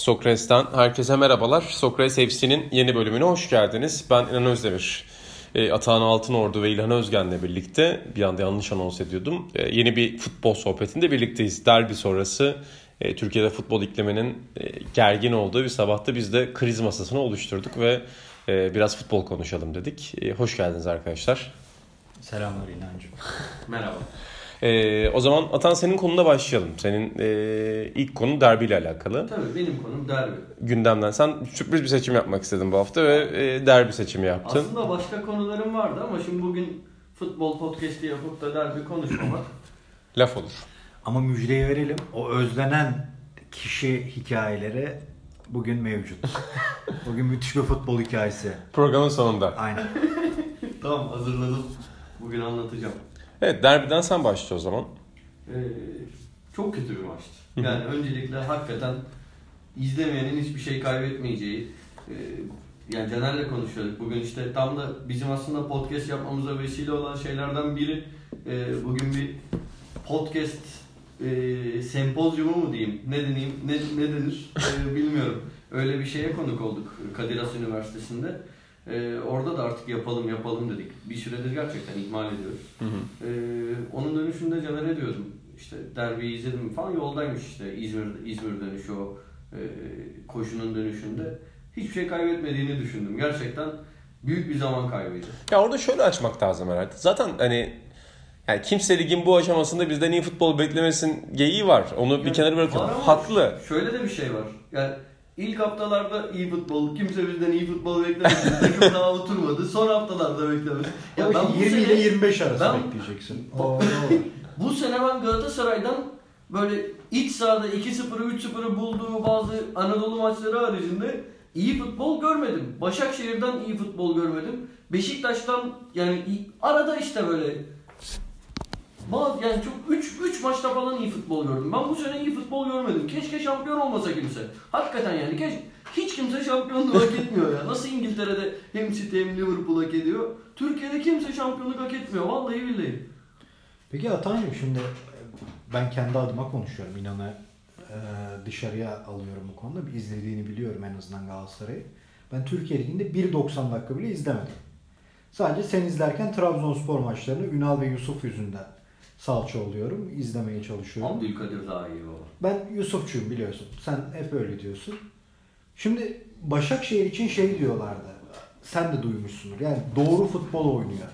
Sokrates'ten herkese merhabalar. Sokrates FC'nin yeni bölümüne hoş geldiniz. Ben İnan Özdemir. E, Atahan Altınordu ve İlhan Özgen'le birlikte bir anda yanlış anons ediyordum. E, yeni bir futbol sohbetinde birlikteyiz. Derbi sonrası e, Türkiye'de futbol ikliminin e, gergin olduğu bir sabahta biz de kriz masasını oluşturduk ve e, biraz futbol konuşalım dedik. E, hoş geldiniz arkadaşlar. Selamlar İlhancığım. Merhaba. Ee, o zaman Atan senin konuna başlayalım. Senin e, ilk konun derbiyle alakalı. Tabii benim konum derbi. Gündemden sen sürpriz bir seçim yapmak istedin bu hafta ve e, derbi seçimi yaptın. Aslında başka konularım vardı ama şimdi bugün futbol podcast'i yapıp da derbi konuşmamak. Laf olur. Ama müjdeyi verelim. O özlenen kişi hikayeleri bugün mevcut. bugün müthiş bir futbol hikayesi. Programın sonunda. Aynen. tamam hazırladım. Bugün anlatacağım. Evet derbiden sen başla o zaman. Ee, çok kötü bir maçtı. Yani öncelikle hakikaten izlemeyenin hiçbir şey kaybetmeyeceği. e, yani Caner'le konuşuyorduk. Bugün işte tam da bizim aslında podcast yapmamıza vesile olan şeylerden biri e, bugün bir podcast e, sempozyumu mu diyeyim, ne deneyim, ne, ne denir e, bilmiyorum. Öyle bir şeye konuk olduk Kadir Has Üniversitesi'nde. E, orada da artık yapalım yapalım dedik. Bir süredir gerçekten ihmal ediyoruz. Hı hı. Ee, onun dönüşünde Caner'e diyordum. İşte derbiyi izledim falan yoldaymış işte İzmir İzmir dönüşü o e, koşunun dönüşünde. Hiçbir şey kaybetmediğini düşündüm. Gerçekten büyük bir zaman kaybıydı. Ya orada şöyle açmak lazım herhalde. Zaten hani yani kimse ligin bu aşamasında bizden iyi futbol beklemesin geyiği var. Onu bir Yani kenara bırakıyorum. Haklı. Şöyle de bir şey var. Yani ilk haftalarda iyi futbol, kimse bizden iyi futbol beklemedi. Takım daha oturmadı. Son haftalarda beklemedi. Ya ben bu 20 ile sene- 25 arası ben- bekleyeceksin. O. Bu sene ben Galatasaray'dan böyle iç sahada 2-0'ı 3-0'ı bulduğu bazı Anadolu maçları haricinde iyi futbol görmedim. Başakşehir'den iyi futbol görmedim. Beşiktaş'tan yani arada işte böyle bazı yani çok 3 3 maçta falan iyi futbol gördüm. Ben bu sene iyi futbol görmedim. Keşke şampiyon olmasa kimse. Hakikaten yani keşke hiç kimse şampiyonluğu hak etmiyor ya. Nasıl İngiltere'de hem City hem Liverpool hak ediyor. Türkiye'de kimse şampiyonluk hak etmiyor. Vallahi billahi. Peki Atancığım şimdi ben kendi adıma konuşuyorum. İnanı e, dışarıya alıyorum bu konuda. Bir izlediğini biliyorum en azından Galatasaray'ı. Ben Türkiye Ligi'nde 1.90 dakika bile izlemedim. Sadece sen izlerken Trabzonspor maçlarını Ünal ve Yusuf yüzünden salça oluyorum. izlemeye çalışıyorum. Abdülkadir daha iyi baba. Ben Yusufçuyum biliyorsun. Sen hep öyle diyorsun. Şimdi Başakşehir için şey diyorlardı. Sen de duymuşsundur. Yani doğru futbol oynuyor.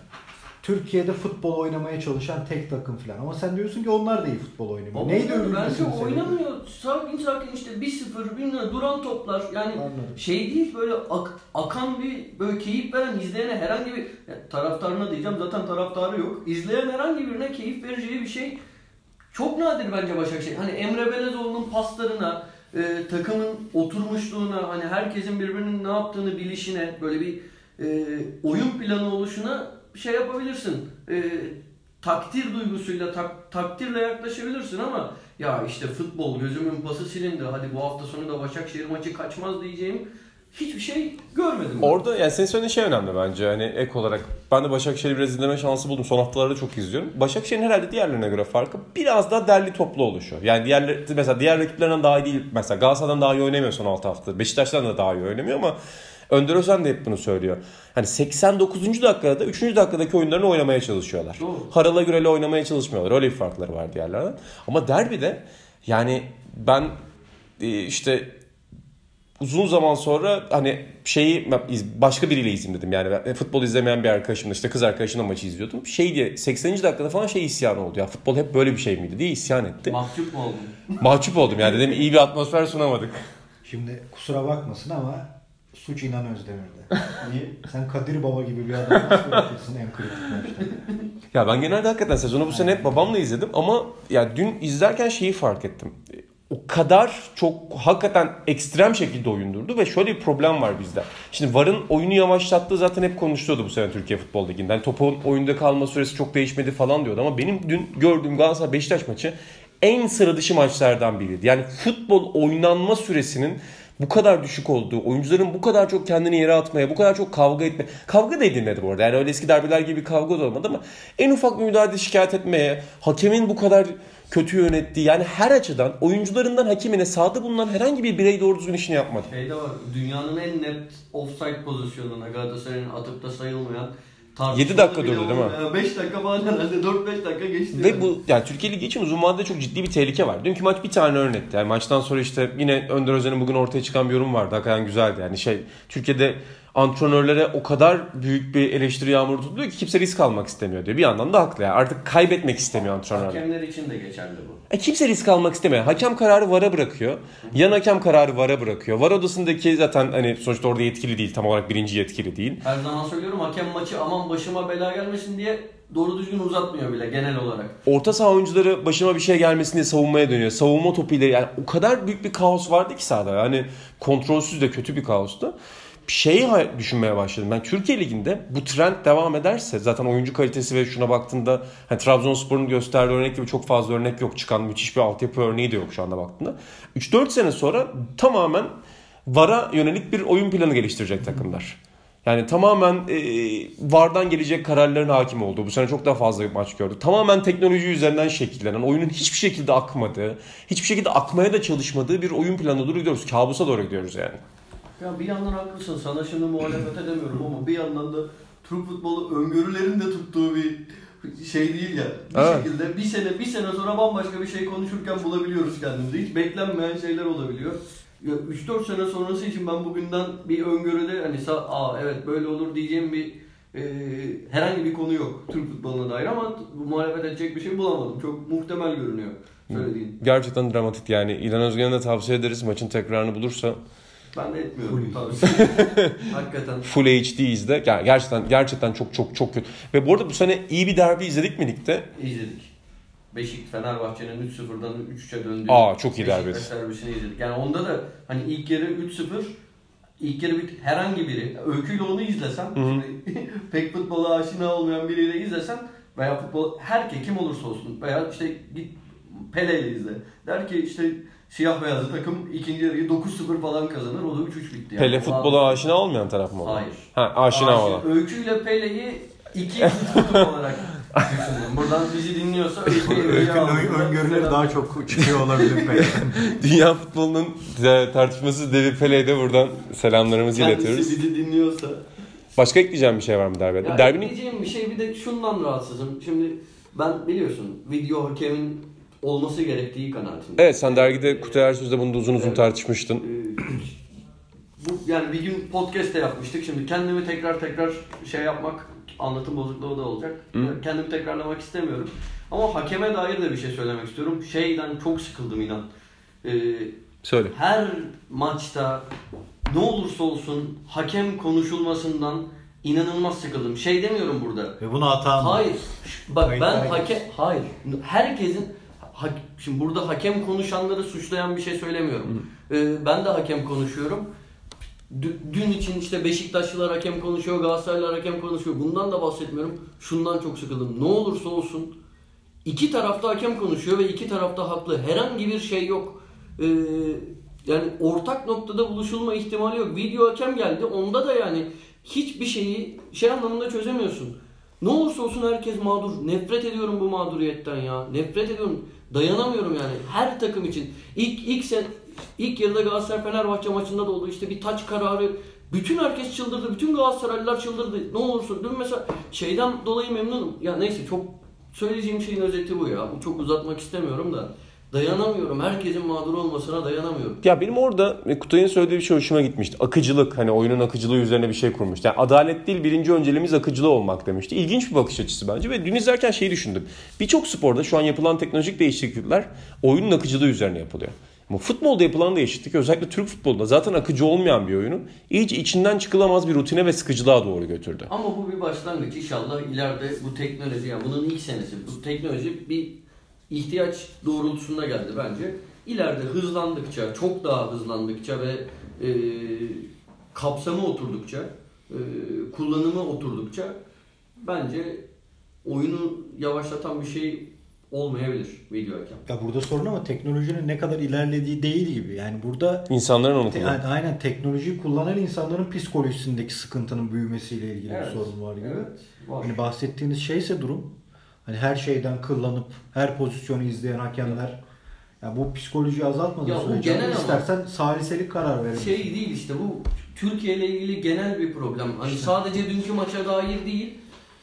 Türkiye'de futbol oynamaya çalışan tek takım falan. Ama sen diyorsun ki onlar da iyi futbol oynamıyor. Baba Neydi Bence övülmesinin sebebi? oynamıyor. Sakin sakin işte 1-0 bilmem duran toplar. Yani Anladım. şey değil böyle ak- akan bir böyle keyif veren izleyene herhangi bir ya, taraftarına diyeceğim zaten taraftarı yok. İzleyen herhangi birine keyif vereceği bir şey çok nadir bence Başakşehir. Hani Emre Belezoğlu'nun paslarına, e, takımın oturmuşluğuna, hani herkesin birbirinin ne yaptığını bilişine, böyle bir e, oyun planı oluşuna şey yapabilirsin. E, takdir duygusuyla, tak- takdirle yaklaşabilirsin ama ya işte futbol gözümün pası silindi. Hadi bu hafta sonu da Başakşehir maçı kaçmaz diyeceğim hiçbir şey görmedim. ben. Orada yani senin söylediğin şey önemli bence. Hani ek olarak ben de Başakşehir'i biraz izleme şansı buldum. Son haftalarda çok izliyorum. Başakşehir'in herhalde diğerlerine göre farkı biraz daha derli toplu oluşu. Yani diğer mesela diğer rakiplerinden daha iyi değil. Mesela Galatasaray'dan daha iyi oynamıyor son 6 hafta. Beşiktaş'tan da daha iyi oynamıyor ama Önder Özen de hep bunu söylüyor. Hani 89. dakikada 3. dakikadaki oyunlarını oynamaya çalışıyorlar. Doğru. Harala Gürel'e oynamaya çalışmıyorlar. Öyle bir farkları var diğerlerden. Ama derbide yani ben e, işte uzun zaman sonra hani şeyi başka biriyle izleyeyim dedim. Yani ben futbol izlemeyen bir arkadaşımla işte kız arkadaşımla maçı izliyordum. Şey diye 80. dakikada falan şey isyan oldu. Ya futbol hep böyle bir şey miydi diye isyan etti. Mahcup mu oldun? Mahcup oldum yani dedim iyi bir atmosfer sunamadık. Şimdi kusura bakmasın ama suç inan Özdemir'de. Niye? Sen Kadir Baba gibi bir adam bırakırsın en kritik maçta? Ya ben genelde hakikaten sezonu bu sene hep babamla izledim ama ya dün izlerken şeyi fark ettim. O kadar çok hakikaten ekstrem şekilde oyundurdu ve şöyle bir problem var bizde. Şimdi VAR'ın oyunu yavaşlattığı zaten hep konuşuluyordu bu sene Türkiye Futbol Ligi'nde. Yani topun oyunda kalma süresi çok değişmedi falan diyordu ama benim dün gördüğüm Galatasaray Beşiktaş maçı en sıra dışı maçlardan biriydi. Yani futbol oynanma süresinin bu kadar düşük olduğu, oyuncuların bu kadar çok kendini yere atmaya, bu kadar çok kavga etme. Kavga da edilmedi bu arada. Yani öyle eski derbiler gibi kavga da olmadı ama en ufak bir müdahale şikayet etmeye, hakemin bu kadar kötü yönettiği yani her açıdan oyuncularından hakemine sahada bulunan herhangi bir birey doğru düzgün işini yapmadı. Şey de var. Dünyanın en net offside pozisyonuna Galatasaray'ın atıp da sayılmayan Yedi dakika durdu değil mi? 5 dakika falan herhalde 4-5 dakika geçti. Ve yani. bu yani Türkiye Ligi için uzun vadede çok ciddi bir tehlike var. Dünkü maç bir tane örnekti. Yani maçtan sonra işte yine Önder Özen'in bugün ortaya çıkan bir yorum vardı. Hakikaten güzeldi. Yani şey Türkiye'de antrenörlere o kadar büyük bir eleştiri yağmuru tutuluyor ki kimse risk almak istemiyor diyor. Bir yandan da haklı yani. Artık kaybetmek istemiyor antrenörler. Hakemler için de geçerli bu. E kimse risk almak istemiyor. Hakem kararı VAR'a bırakıyor. Yan hakem kararı VAR'a bırakıyor. VAR odasındaki zaten hani sonuçta orada yetkili değil. Tam olarak birinci yetkili değil. Her zaman söylüyorum hakem maçı aman başıma bela gelmesin diye doğru düzgün uzatmıyor bile genel olarak. Orta saha oyuncuları başıma bir şey gelmesin diye savunmaya dönüyor. Savunma topuyla yani o kadar büyük bir kaos vardı ki sahada. Yani kontrolsüz de kötü bir kaostu. Şeyi düşünmeye başladım. Ben Türkiye Ligi'nde bu trend devam ederse zaten oyuncu kalitesi ve şuna baktığında hani Trabzonspor'un gösterdiği örnek gibi çok fazla örnek yok. Çıkan müthiş bir altyapı örneği de yok şu anda baktığında. 3-4 sene sonra tamamen VAR'a yönelik bir oyun planı geliştirecek takımlar. Yani tamamen e, VAR'dan gelecek kararların hakim olduğu. Bu sene çok daha fazla maç gördük. Tamamen teknoloji üzerinden şekillenen, oyunun hiçbir şekilde akmadığı, hiçbir şekilde akmaya da çalışmadığı bir oyun planına doğru gidiyoruz. Kabusa doğru gidiyoruz yani. Ya bir yandan haklısın sana şimdi muhalefet edemiyorum ama bir yandan da Türk futbolu öngörülerin de tuttuğu bir şey değil ya. Bir Evet. şekilde bir sene bir sene sonra bambaşka bir şey konuşurken bulabiliyoruz kendimizi. Hiç beklenmeyen şeyler olabiliyor. Ya 3-4 sene sonrası için ben bugünden bir öngörüde hani aa evet böyle olur diyeceğim bir e, herhangi bir konu yok Türk futboluna dair ama bu muhalefet edecek bir şey bulamadım. Çok muhtemel görünüyor söylediğin. Gerçekten dramatik yani. İlhan Özgen'e de tavsiye ederiz maçın tekrarını bulursa. Ben de etmiyorum tabii. Hakikaten. Full HD izle. Ger- Gerçekten gerçekten çok çok çok kötü. Ve bu arada bu sene iyi bir derbi izledik mi ligde? İzledik. Beşik Fenerbahçe'nin 3-0'dan 3-3'e döndüğü Aa, çok iyi derbi. Beşiktaş derbisini izledik. Yani onda da hani ilk yarı 3-0 ilk yarı bir herhangi biri öyküyle onu izlesem şimdi pek futbola aşina olmayan biriyle izlesem veya futbol herke kim olursa olsun veya işte git Pele'yle izle. Der ki işte siyah beyazlı takım ikinci yarıyı 9-0 falan kazanır. O da 3-3 bitti. Yani. Pele futbola aşina olmayan taraf mı oldu? Hayır. Ha aşina Aşina- olan. Öyküyle Pele'yi iki tutum olarak düşündüm. Buradan bizi dinliyorsa Öykünün öngörüleri daha çok çıkıyor olabilir belki. Dünya futbolunun tartışmasız devi Pele'ye de buradan selamlarımızı iletiyoruz. Kendisi bizi dinliyorsa. Başka ekleyeceğim bir şey var mı derbide? Derbinin ekleyeceğim bir şey bir de şundan rahatsızım. Şimdi ben biliyorsun video hakemin olması gerektiği kanaatindeyim. Evet sen dergide Kutay Ersöz'de bunu da uzun uzun Evet. tartışmıştın. Ee, bu yani bir gün podcast de yapmıştık. Şimdi kendimi tekrar tekrar şey yapmak anlatım bozukluğu da olacak. Hı. Kendimi tekrarlamak istemiyorum. Ama hakeme dair de bir şey söylemek istiyorum. Şeyden çok sıkıldım inan. Ee, Söyle. her maçta ne olursa olsun hakem konuşulmasından inanılmaz sıkıldım. Şey demiyorum burada. Ve bunu hata mı? Hayır. Bak ben hakem hayır. Herkesin ha- şimdi burada hakem konuşanları suçlayan bir şey söylemiyorum. Ee, ben de hakem konuşuyorum. Dü- Dün için işte Beşiktaşlılar hakem konuşuyor, Galatasaraylılar hakem konuşuyor. Bundan da bahsetmiyorum. Şundan çok sıkıldım. Ne olursa olsun iki tarafta hakem konuşuyor ve iki tarafta haklı. Herhangi bir şey yok. Ee, yani ortak noktada buluşulma ihtimali yok. Video hakem geldi. Onda da yani hiçbir şeyi şey anlamında çözemiyorsun. Ne olursa olsun herkes mağdur. Nefret ediyorum bu mağduriyetten ya. Nefret ediyorum. Dayanamıyorum yani. Her takım için. İlk ilk sen ilk yarıda Galatasaray Fenerbahçe maçında da oldu. İşte bir taç kararı. Bütün herkes çıldırdı. Bütün Galatasaraylılar çıldırdı. Ne olursun. Dün mesela şeyden dolayı memnunum. Ya neyse çok söyleyeceğim şeyin özeti bu ya. Çok uzatmak istemiyorum da. Dayanamıyorum. Herkesin mağdur olmasına dayanamıyorum. Ya benim orada Kutay'ın söylediği bir şey hoşuma gitmişti. Akıcılık hani oyunun akıcılığı üzerine bir şey kurmuştu. Yani adalet değil birinci önceliğimiz akıcılığı olmak demişti. İlginç bir bakış açısı bence ve dün izlerken şeyi düşündüm. Birçok sporda şu an yapılan teknolojik değişiklikler oyunun akıcılığı üzerine yapılıyor. Ama futbolda yapılan değişiklik özellikle Türk futbolunda zaten akıcı olmayan bir oyunu iyice içinden çıkılamaz bir rutine ve sıkıcılığa doğru götürdü. Ama bu bir başlangıç. İnşallah ileride bu teknoloji, yani bunun ilk senesi, bu teknoloji bir ihtiyaç doğrultusunda geldi bence. İleride hızlandıkça, çok daha hızlandıkça ve e, kapsamı oturdukça, e, kullanımı oturdukça bence oyunu yavaşlatan bir şey olmayabilir video hakem. Ya burada sorun ama teknolojinin ne kadar ilerlediği değil gibi. Yani burada İnsanların onu te- kullanıyor. yani aynen teknolojiyi kullanan insanların psikolojisindeki sıkıntının büyümesiyle ilgili Evet. bir sorun var gibi. Evet, var. Hani bahsettiğiniz şeyse durum Hani her şeyden kıllanıp her pozisyonu izleyen hakemler ya bu psikolojiyi azaltmadığı Ya sürece genel istersen saliselik karar verebilirsin. Şey değil işte bu Türkiye ile ilgili genel bir problem. Hani sadece dünkü maça dair değil.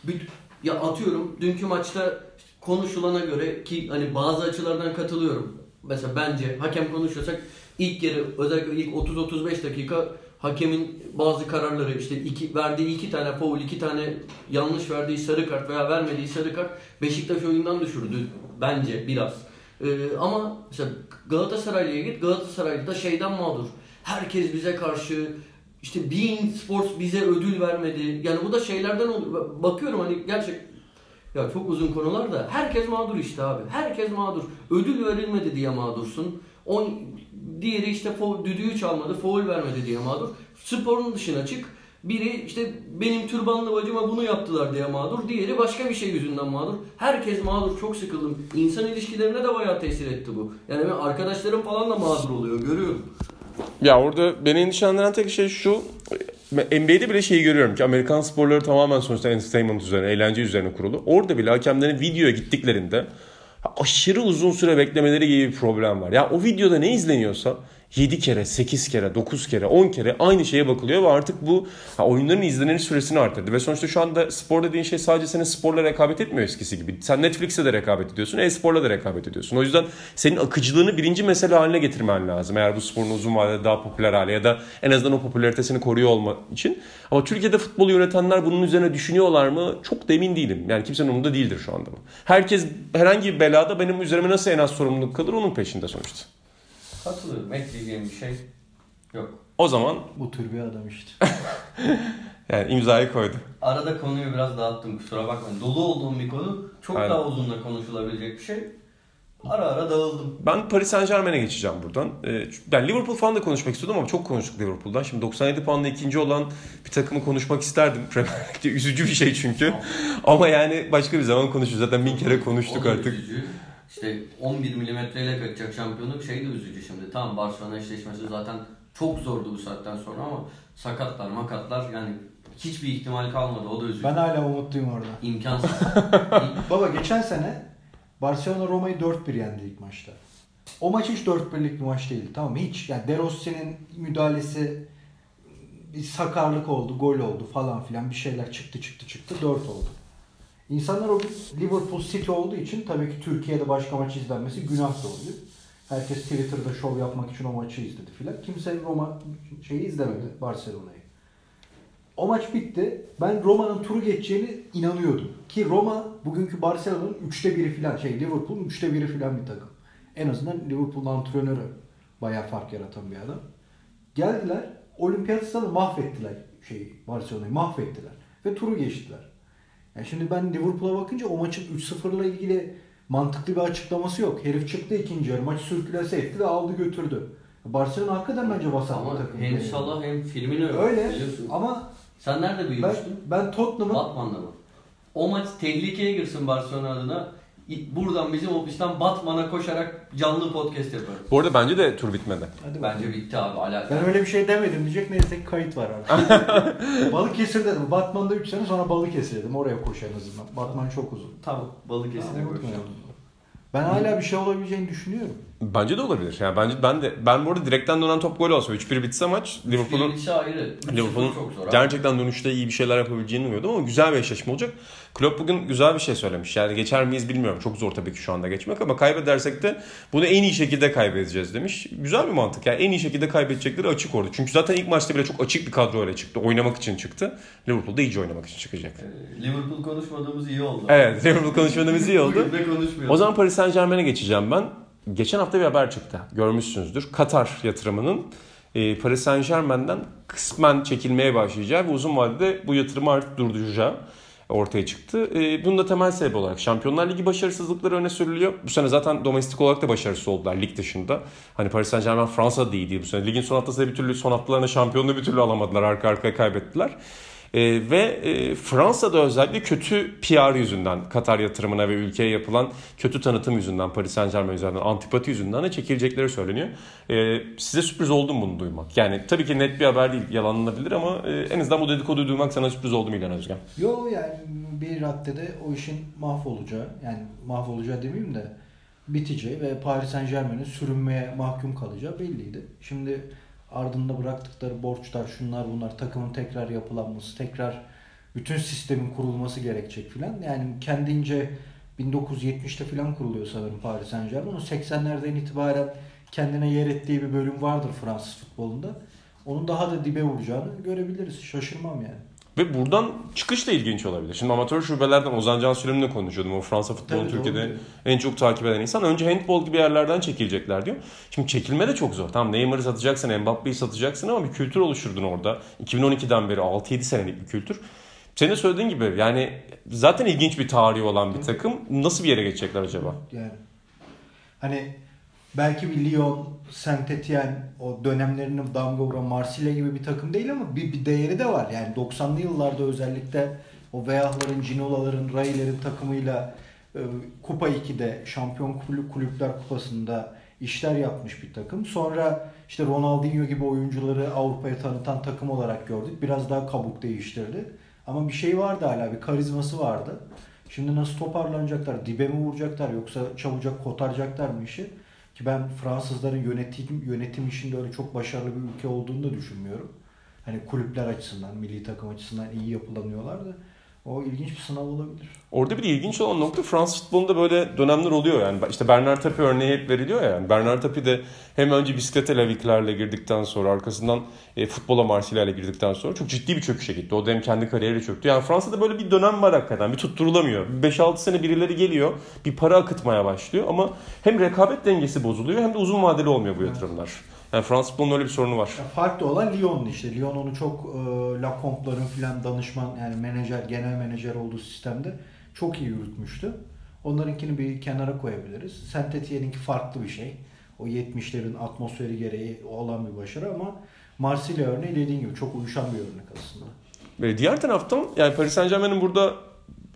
Bir- ya atıyorum dünkü maçta konuşulana göre ki hani bazı açılardan katılıyorum. Mesela bence hakem konuşuyorsak ilk yarı özellikle ilk 30-35 dakika hakemin bazı kararları işte iki, verdiği iki tane foul, iki tane yanlış verdiği sarı kart veya vermediği sarı kart Beşiktaş oyundan düşürdü bence biraz. Ee, ama mesela Galatasaray'la git Galatasaray'da da şeyden mağdur. Herkes bize karşı işte Bein Sports bize ödül vermedi. Yani bu da şeylerden oluyor. Bakıyorum hani gerçek ya çok uzun konular da herkes mağdur işte abi. Herkes mağdur. Ödül verilmedi diye mağdursun. On, diğeri işte fo- düdüğü çalmadı, foul vermedi diye mağdur. Sporun dışına çık. Biri işte benim türbanlı bacıma bunu yaptılar diye mağdur. Diğeri başka bir şey yüzünden mağdur. Herkes mağdur. Çok sıkıldım. İnsan ilişkilerine de bayağı tesir etti bu. Yani ben arkadaşlarım falan da mağdur oluyor. Görüyorum. Ya orada beni endişelendiren tek şey şu. NBA'de bile şeyi görüyorum ki Amerikan sporları tamamen sonuçta entertainment üzerine, eğlence üzerine kurulu. Orada bile hakemlerin videoya gittiklerinde aşırı uzun süre beklemeleri gibi bir problem var. Ya o videoda ne izleniyorsa 7 kere, 8 kere, 9 kere, 10 kere aynı şeye bakılıyor ve artık bu ha, oyunların izlenir süresini arttırdı. Ve sonuçta şu anda spor dediğin şey sadece senin sporla rekabet etmiyor eskisi gibi. Sen Netflix'e de rekabet ediyorsun, e-sporla da rekabet ediyorsun. O yüzden senin akıcılığını birinci mesele haline getirmen lazım. Eğer bu sporun uzun vadede daha popüler hale ya da en azından o popülaritesini koruyor olma için. Ama Türkiye'de futbolu yönetenler bunun üzerine düşünüyorlar mı? Çok da emin değilim. Yani kimsenin umurunda değildir şu anda bu. Herkes herhangi bir belada benim üzerime nasıl en az sorumluluk kalır onun peşinde sonuçta. Katılıyorum. Ekleyeceğim bir şey yok. O zaman Bu tür bir adam işte. yani imzayı koydu. Arada konuyu biraz dağıttım kusura bakmayın. Dolu olduğum bir konu. Çok Aynen. daha uzunla konuşulabilecek bir şey. Ara ara dağıldım. Ben Paris Saint Germain'e geçeceğim buradan. Ee, yani Liverpool falan da konuşmak istiyordum ama çok konuştuk Liverpool'dan. Şimdi 97 puanla ikinci olan bir takımı konuşmak isterdim. Premier Lig'de üzücü bir şey çünkü. ama yani başka bir zaman konuşuruz. Zaten bin kere konuştuk da artık. Üzücü. İşte 11 milimetreyle kaçacak şampiyonluk şey de üzücü şimdi. Tamam Barcelona eşleşmesi zaten çok zordu bu saatten sonra ama sakatlar makatlar yani hiçbir ihtimal kalmadı. O da üzücü. Ben hala umutluyum orada. İmkansız. Baba geçen sene Barcelona Roma'yı 4-1 yendi ilk maçta. O maç hiç 4-1'lik bir maç değildi. Tamam? Hiç. Yani De Rossi'nin müdahalesi bir sakarlık oldu, gol oldu falan filan bir şeyler çıktı çıktı çıktı 4 oldu. İnsanlar o gün Liverpool City olduğu için tabii ki Türkiye'de başka maç izlenmesi günah da oluyor. Herkes Twitter'da şov yapmak için o maçı izledi filan. Kimse Roma şeyi izlemedi Barcelona'yı. O maç bitti. Ben Roma'nın turu geçeceğini inanıyordum. Ki Roma bugünkü Barcelona'nın üçte biri filan şey Liverpool'un üçte biri filan bir takım. En azından Liverpool'un antrenörü bayağı fark yaratan bir adam. Geldiler olimpiyat mahvettiler şeyi Barcelona'yı mahvettiler. Ve turu geçtiler. Yani şimdi ben Liverpool'a bakınca o maçın 3-0'la ilgili mantıklı bir açıklaması yok. Herif çıktı ikinci yarı maçı sürkülese etti ve aldı götürdü. Barcelona hakikaten bence vasat bir takım. hem Salah hem Firmino. Öyle Biliyorsun. ama Sen nerede ben, büyümüştün? ben Tottenham'ın Batman'da mı? O maç tehlikeye girsin Barcelona adına. Buradan bizim ofisten Batman'a koşarak canlı podcast yaparız. Bu arada bence de tur bitmedi. Hadi Bence bitti abi alaka. Ben öyle bir şey demedim diyecek neyse ki kayıt var artık. Balıkesir dedim. Batman'da 3 sene sonra Balıkesir dedim. Oraya koş en azından. Batman çok uzun. Tamam Balıkesir'e koşacağım. Ben hala bir şey olabileceğini düşünüyorum. Bence de olabilir. Yani bence ben de ben bu arada direkten dönen top gol olsa 3-1 bitse maç Liverpool'un. Liverpool'un gerçekten dönüşte iyi bir şeyler yapabileceğini umuyordum ama güzel bir eşleşme olacak. Klopp bugün güzel bir şey söylemiş. Yani geçer miyiz bilmiyorum. Çok zor tabii ki şu anda geçmek ama kaybedersek de bunu en iyi şekilde kaybedeceğiz demiş. Güzel bir mantık. Yani en iyi şekilde kaybedecekleri açık orada. Çünkü zaten ilk maçta bile çok açık bir kadroyla çıktı. Oynamak için çıktı. Liverpool'da iyice oynamak için çıkacak. Ee, Liverpool konuşmadığımız iyi oldu. Evet, Liverpool konuşmadığımız iyi oldu. O zaman Paris Saint Germain'e geçeceğim ben. Geçen hafta bir haber çıktı. Görmüşsünüzdür. Katar yatırımının e, Paris Saint Germain'den kısmen çekilmeye başlayacağı ve uzun vadede bu yatırımı artık durduracağı ortaya çıktı. E, bunun da temel sebebi olarak Şampiyonlar Ligi başarısızlıkları öne sürülüyor. Bu sene zaten domestik olarak da başarısız oldular lig dışında. Hani Paris Saint Germain Fransa'da da iyi değil bu sene. Ligin son haftasında bir türlü son haftalarında şampiyonluğu bir türlü alamadılar. Arka arkaya kaybettiler. Ee, ve e, Fransa'da özellikle kötü PR yüzünden Katar yatırımına ve ülkeye yapılan kötü tanıtım yüzünden Paris Saint Germain yüzünden antipati yüzünden de çekilecekleri söyleniyor. Ee, size sürpriz oldu mu bunu duymak? Yani tabii ki net bir haber değil yalanlanabilir ama e, en azından bu dedikoduyu duymak sana sürpriz oldu mu İlhan Özgen? Yo yani bir raddede o işin mahvolacağı yani mahvolacağı demeyeyim de biteceği ve Paris Saint Germain'in sürünmeye mahkum kalacağı belliydi. Şimdi ardında bıraktıkları borçlar, şunlar bunlar, takımın tekrar yapılanması, tekrar bütün sistemin kurulması gerekecek filan. Yani kendince 1970'te filan kuruluyor sanırım Paris Saint Germain. O 80'lerden itibaren kendine yer ettiği bir bölüm vardır Fransız futbolunda. Onun daha da dibe vuracağını görebiliriz. Şaşırmam yani. Ve buradan çıkış da ilginç olabilir. Şimdi amatör şubelerden Ozan Can Sürüm'le konuşuyordum. O Fransa futbolunu Tabii, Türkiye'de doğru. en çok takip eden insan. Önce handball gibi yerlerden çekilecekler diyor. Şimdi çekilme de çok zor. Tamam Neymar'ı satacaksın, Mbappe'yi satacaksın ama bir kültür oluşturdun orada. 2012'den beri 6-7 senelik bir kültür. Senin de söylediğin gibi yani zaten ilginç bir tarihi olan bir takım. Nasıl bir yere geçecekler acaba? Yani hani belki bir Lyon, Saint Etienne o dönemlerinin damga vuran Marsilya gibi bir takım değil ama bir, bir değeri de var. Yani 90'lı yıllarda özellikle o Veyahların, Cinola'ların, Ray'lerin takımıyla e, Kupa 2'de Şampiyon Kulüp Kulüpler Kupası'nda işler yapmış bir takım. Sonra işte Ronaldinho gibi oyuncuları Avrupa'ya tanıtan takım olarak gördük. Biraz daha kabuk değiştirdi. Ama bir şey vardı hala, bir karizması vardı. Şimdi nasıl toparlanacaklar, dibe mi vuracaklar yoksa çabucak kotaracaklar mı işi? Ki ben Fransızların yönetim yönetim işinde öyle çok başarılı bir ülke olduğunu da düşünmüyorum. Hani kulüpler açısından, milli takım açısından iyi yapılanıyorlar da o ilginç bir sınav olabilir. Orada bir de ilginç olan nokta Fransız futbolunda böyle dönemler oluyor yani. İşte Bernard Tapie örneği hep veriliyor ya yani. Bernard Tapie de hem önce bisiklete Laviklerle girdikten sonra arkasından e, futbola Marsilya'yla girdikten sonra çok ciddi bir çöküşe gitti. O da hem kendi kariyeri çöktü. Yani Fransa'da böyle bir dönem var hakikaten. Bir tutturulamıyor. 5-6 sene birileri geliyor. Bir para akıtmaya başlıyor ama hem rekabet dengesi bozuluyor hem de uzun vadeli olmuyor bu yatırımlar. Yani Fransız futbolunun öyle bir sorunu var. Ya farklı olan Lyon'du işte. Lyon onu çok e, Lacompte'ların filan danışman yani menajer, genel menajer olduğu sistemde çok iyi yürütmüştü. Onlarınkini bir kenara koyabiliriz. Saint Etienne'inki farklı bir şey. O 70'lerin atmosferi gereği olan bir başarı ama Marsilya örneği dediğin gibi çok uyuşan bir örnek aslında. Ve diğer taraftan yani Paris Saint Germain'in burada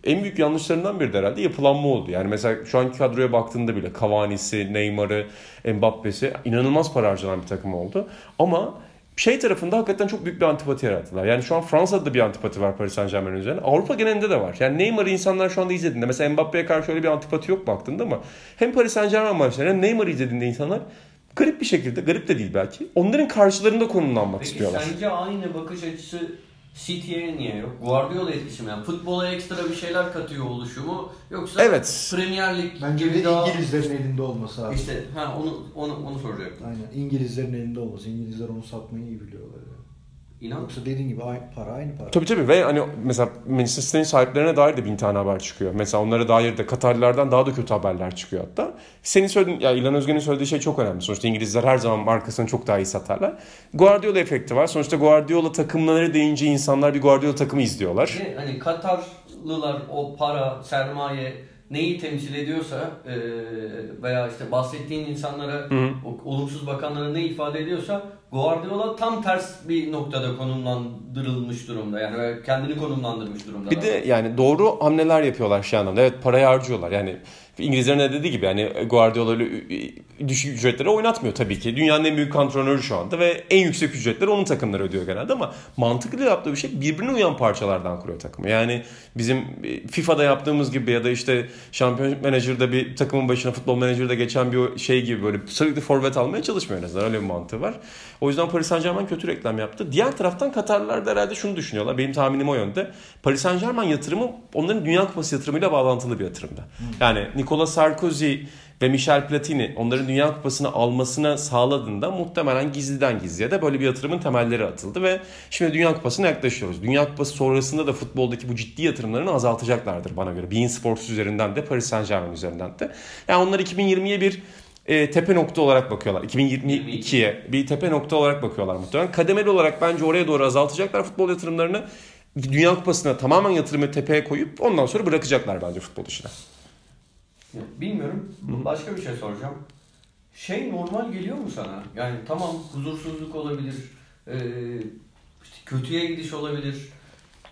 en büyük yanlışlarından biri de herhalde yapılanma oldu. Yani mesela şu anki kadroya baktığında bile Cavani'si, Neymar'ı, Mbappe'si inanılmaz para harcanan bir takım oldu. Ama şey tarafında hakikaten çok büyük bir antipati yarattılar. Yani şu an Fransa'da da bir antipati var Paris Saint Germain üzerine. Avrupa genelinde de var. Yani Neymar'ı insanlar şu anda izlediğinde mesela Mbappe'ye karşı öyle bir antipati yok baktığında ama hem Paris Saint Germain maçlarında hem Neymar'ı izlediğinde insanlar garip bir şekilde, garip de değil belki, onların karşılarında konumlanmak Peki istiyorlar. sence aynı bakış açısı City'ye niye yok? Guardiola etkisi mi? Yani futbola ekstra bir şeyler katıyor oluşu mu? Yoksa Evet. Premier Lig Bence bir gibi de daha... İngilizlerin elinde olması lazım. İşte ha onu onu onu soracaktım. Aynen. İngilizlerin elinde olması. İngilizler onu satmayı iyi biliyorlar. İnan. Yoksa dediğin gibi aynı para aynı para. Tabii tabii ve hani mesela Manchester City'nin sahiplerine dair de bin tane haber çıkıyor. Mesela onlara dair de Katarlılardan daha da kötü haberler çıkıyor hatta. Senin söylediğin, ya İlhan Özgen'in söylediği şey çok önemli. Sonuçta İngilizler her zaman markasını çok daha iyi satarlar. Guardiola efekti var. Sonuçta Guardiola takımları deyince insanlar bir Guardiola takımı izliyorlar. De hani Katarlılar o para, sermaye neyi temsil ediyorsa e, veya işte bahsettiğin insanlara o olumsuz bakanlara ne ifade ediyorsa Guardiola tam ters bir noktada konumlandırılmış durumda. Yani kendini konumlandırmış durumda. Bir de yani doğru hamleler yapıyorlar şu anlamda. Evet parayı harcıyorlar. Yani İngilizlerin de dediği gibi yani Guardiola öyle düşük ücretlere oynatmıyor tabii ki. Dünyanın en büyük antrenörü şu anda ve en yüksek ücretleri onun takımları ödüyor genelde ama mantıklı yaptığı bir şey birbirine uyan parçalardan kuruyor takımı. Yani bizim FIFA'da yaptığımız gibi ya da işte şampiyon menajerde bir takımın başına futbol menajerde geçen bir şey gibi böyle sürekli forvet almaya çalışmıyor en azından. Öyle bir mantığı var. O yüzden Paris Saint Germain kötü reklam yaptı. Diğer taraftan Katarlılar da herhalde şunu düşünüyorlar. Benim tahminim o yönde. Paris Saint Germain yatırımı onların Dünya Kupası yatırımıyla bağlantılı bir yatırımda. Yani Nicolas Sarkozy ve Michel Platini onların Dünya Kupası'nı almasına sağladığında muhtemelen gizliden gizliye de böyle bir yatırımın temelleri atıldı ve şimdi Dünya Kupası'na yaklaşıyoruz. Dünya Kupası sonrasında da futboldaki bu ciddi yatırımlarını azaltacaklardır bana göre. Bein Sports üzerinden de Paris Saint Germain üzerinden de. Yani onlar 2020'ye bir e, tepe nokta olarak bakıyorlar. 2022'ye bir tepe nokta olarak bakıyorlar muhtemelen. Kademeli olarak bence oraya doğru azaltacaklar futbol yatırımlarını. Dünya Kupası'na tamamen yatırımı tepeye koyup ondan sonra bırakacaklar bence futbol işine. Bilmiyorum. Başka bir şey soracağım. Şey normal geliyor mu sana? Yani tamam huzursuzluk olabilir. Ee, işte kötüye gidiş olabilir.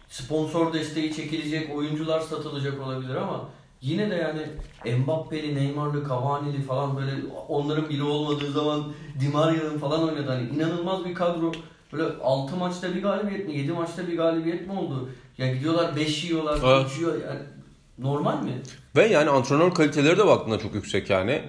Sponsor desteği çekilecek, oyuncular satılacak olabilir ama yine de yani Mbappe'li, Neymar'lı, Cavani'li falan böyle onların biri olmadığı zaman Di Maria'nın falan oynadı. Hani inanılmaz bir kadro. Böyle 6 maçta bir galibiyet mi, 7 maçta bir galibiyet mi oldu? Ya gidiyorlar 5 yiyorlar, Evet. 3 yiyor. Yani normal mi? Ve yani antrenör kaliteleri de baktığında çok yüksek yani.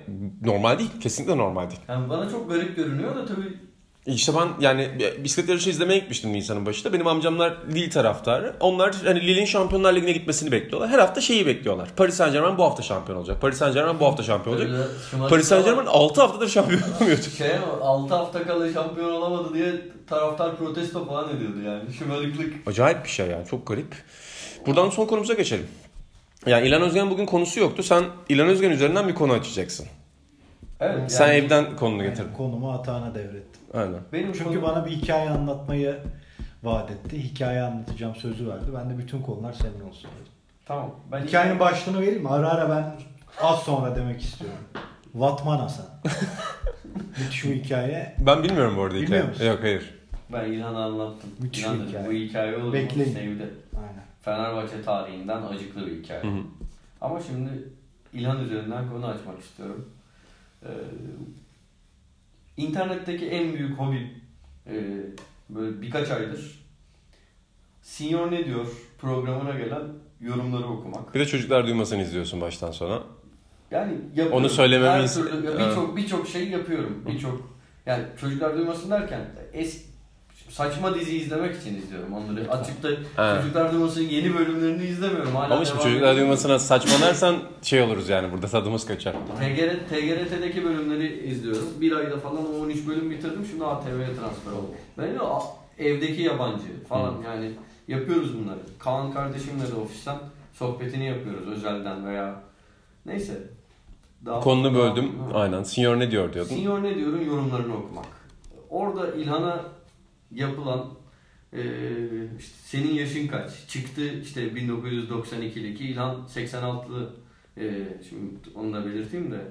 Normal değil. Kesinlikle normal değil. Yani bana çok garip görünüyor da tabii İşte ben yani bisiklet yarışı izlemeye gitmiştim Nisan'ın başında. Benim amcamlar Lille taraftarı. Onlar hani Lille'in Şampiyonlar Ligi'ne gitmesini bekliyorlar. Her hafta şeyi bekliyorlar. Paris Saint Germain bu hafta şampiyon olacak. Paris Saint Germain bu hafta şampiyon olacak. Paris Saint ama Germain 6 haftadır şampiyon olamıyordu. Şey 6 hafta kala şampiyon olamadı diye taraftar protesto falan ediyordu yani. Şımarıklık. Acayip bir şey yani. Çok garip. Buradan son konumuza geçelim. Yani İlhan Özgen bugün konusu yoktu. Sen İlhan Özgen üzerinden bir konu açacaksın. Evet. Sen yani evden konunu getirdin. Konumu Atahan'a devrettim. Aynen. benim Çünkü konu- bana bir hikaye anlatmayı vaat etti. Hikaye anlatacağım sözü verdi. Ben de bütün konular senin olsun dedim. Tamam. Ben Hikayenin başlığını vereyim mi? Ara ara ben az sonra demek istiyorum. Vatman Hasan. Müthiş bir hikaye. Ben bilmiyorum bu arada Bilmiyor hikaye. musun? Yok hayır. Ben İlhan'a anlattım. Müthiş İlhan hikaye. Bu hikaye olur Bekleyin. mu? Sevdi. Aynen. Fenerbahçe tarihinden acıklı bir hikaye. Hı hı. Ama şimdi İlhan üzerinden konu açmak istiyorum. Ee, internetteki en büyük hobi e, böyle birkaç aydır Senior ne diyor programına gelen yorumları okumak. Bir de çocuklar duymasını izliyorsun baştan sona. Yani yapıyorum. Onu söylememi birçok birçok şey yapıyorum. Birçok yani çocuklar duymasın derken es saçma dizi izlemek için izliyorum onları. Açıkta Ha. çocuklar duymasının yeni bölümlerini izlemiyorum. Hala Ama şimdi çocuklar duymasına saçmalarsan şey oluruz yani burada tadımız kaçar. TGR, TGRT'deki bölümleri izliyorum. Bir ayda falan o 13 bölüm bitirdim. Şimdi ATV'ye transfer oldum. Ben de evdeki yabancı falan yani yapıyoruz bunları. Kaan kardeşimle de ofisten sohbetini yapıyoruz özelden veya neyse. Daha Konunu daha- böldüm. Aynen. Senior ne diyor diyordun. Senior ne diyorum yorumlarını okumak. Orada İlhan'a yapılan eee, işte senin yaşın kaç? Çıktı işte 1992'deki İlhan 86'lı eee, şimdi onu da belirteyim de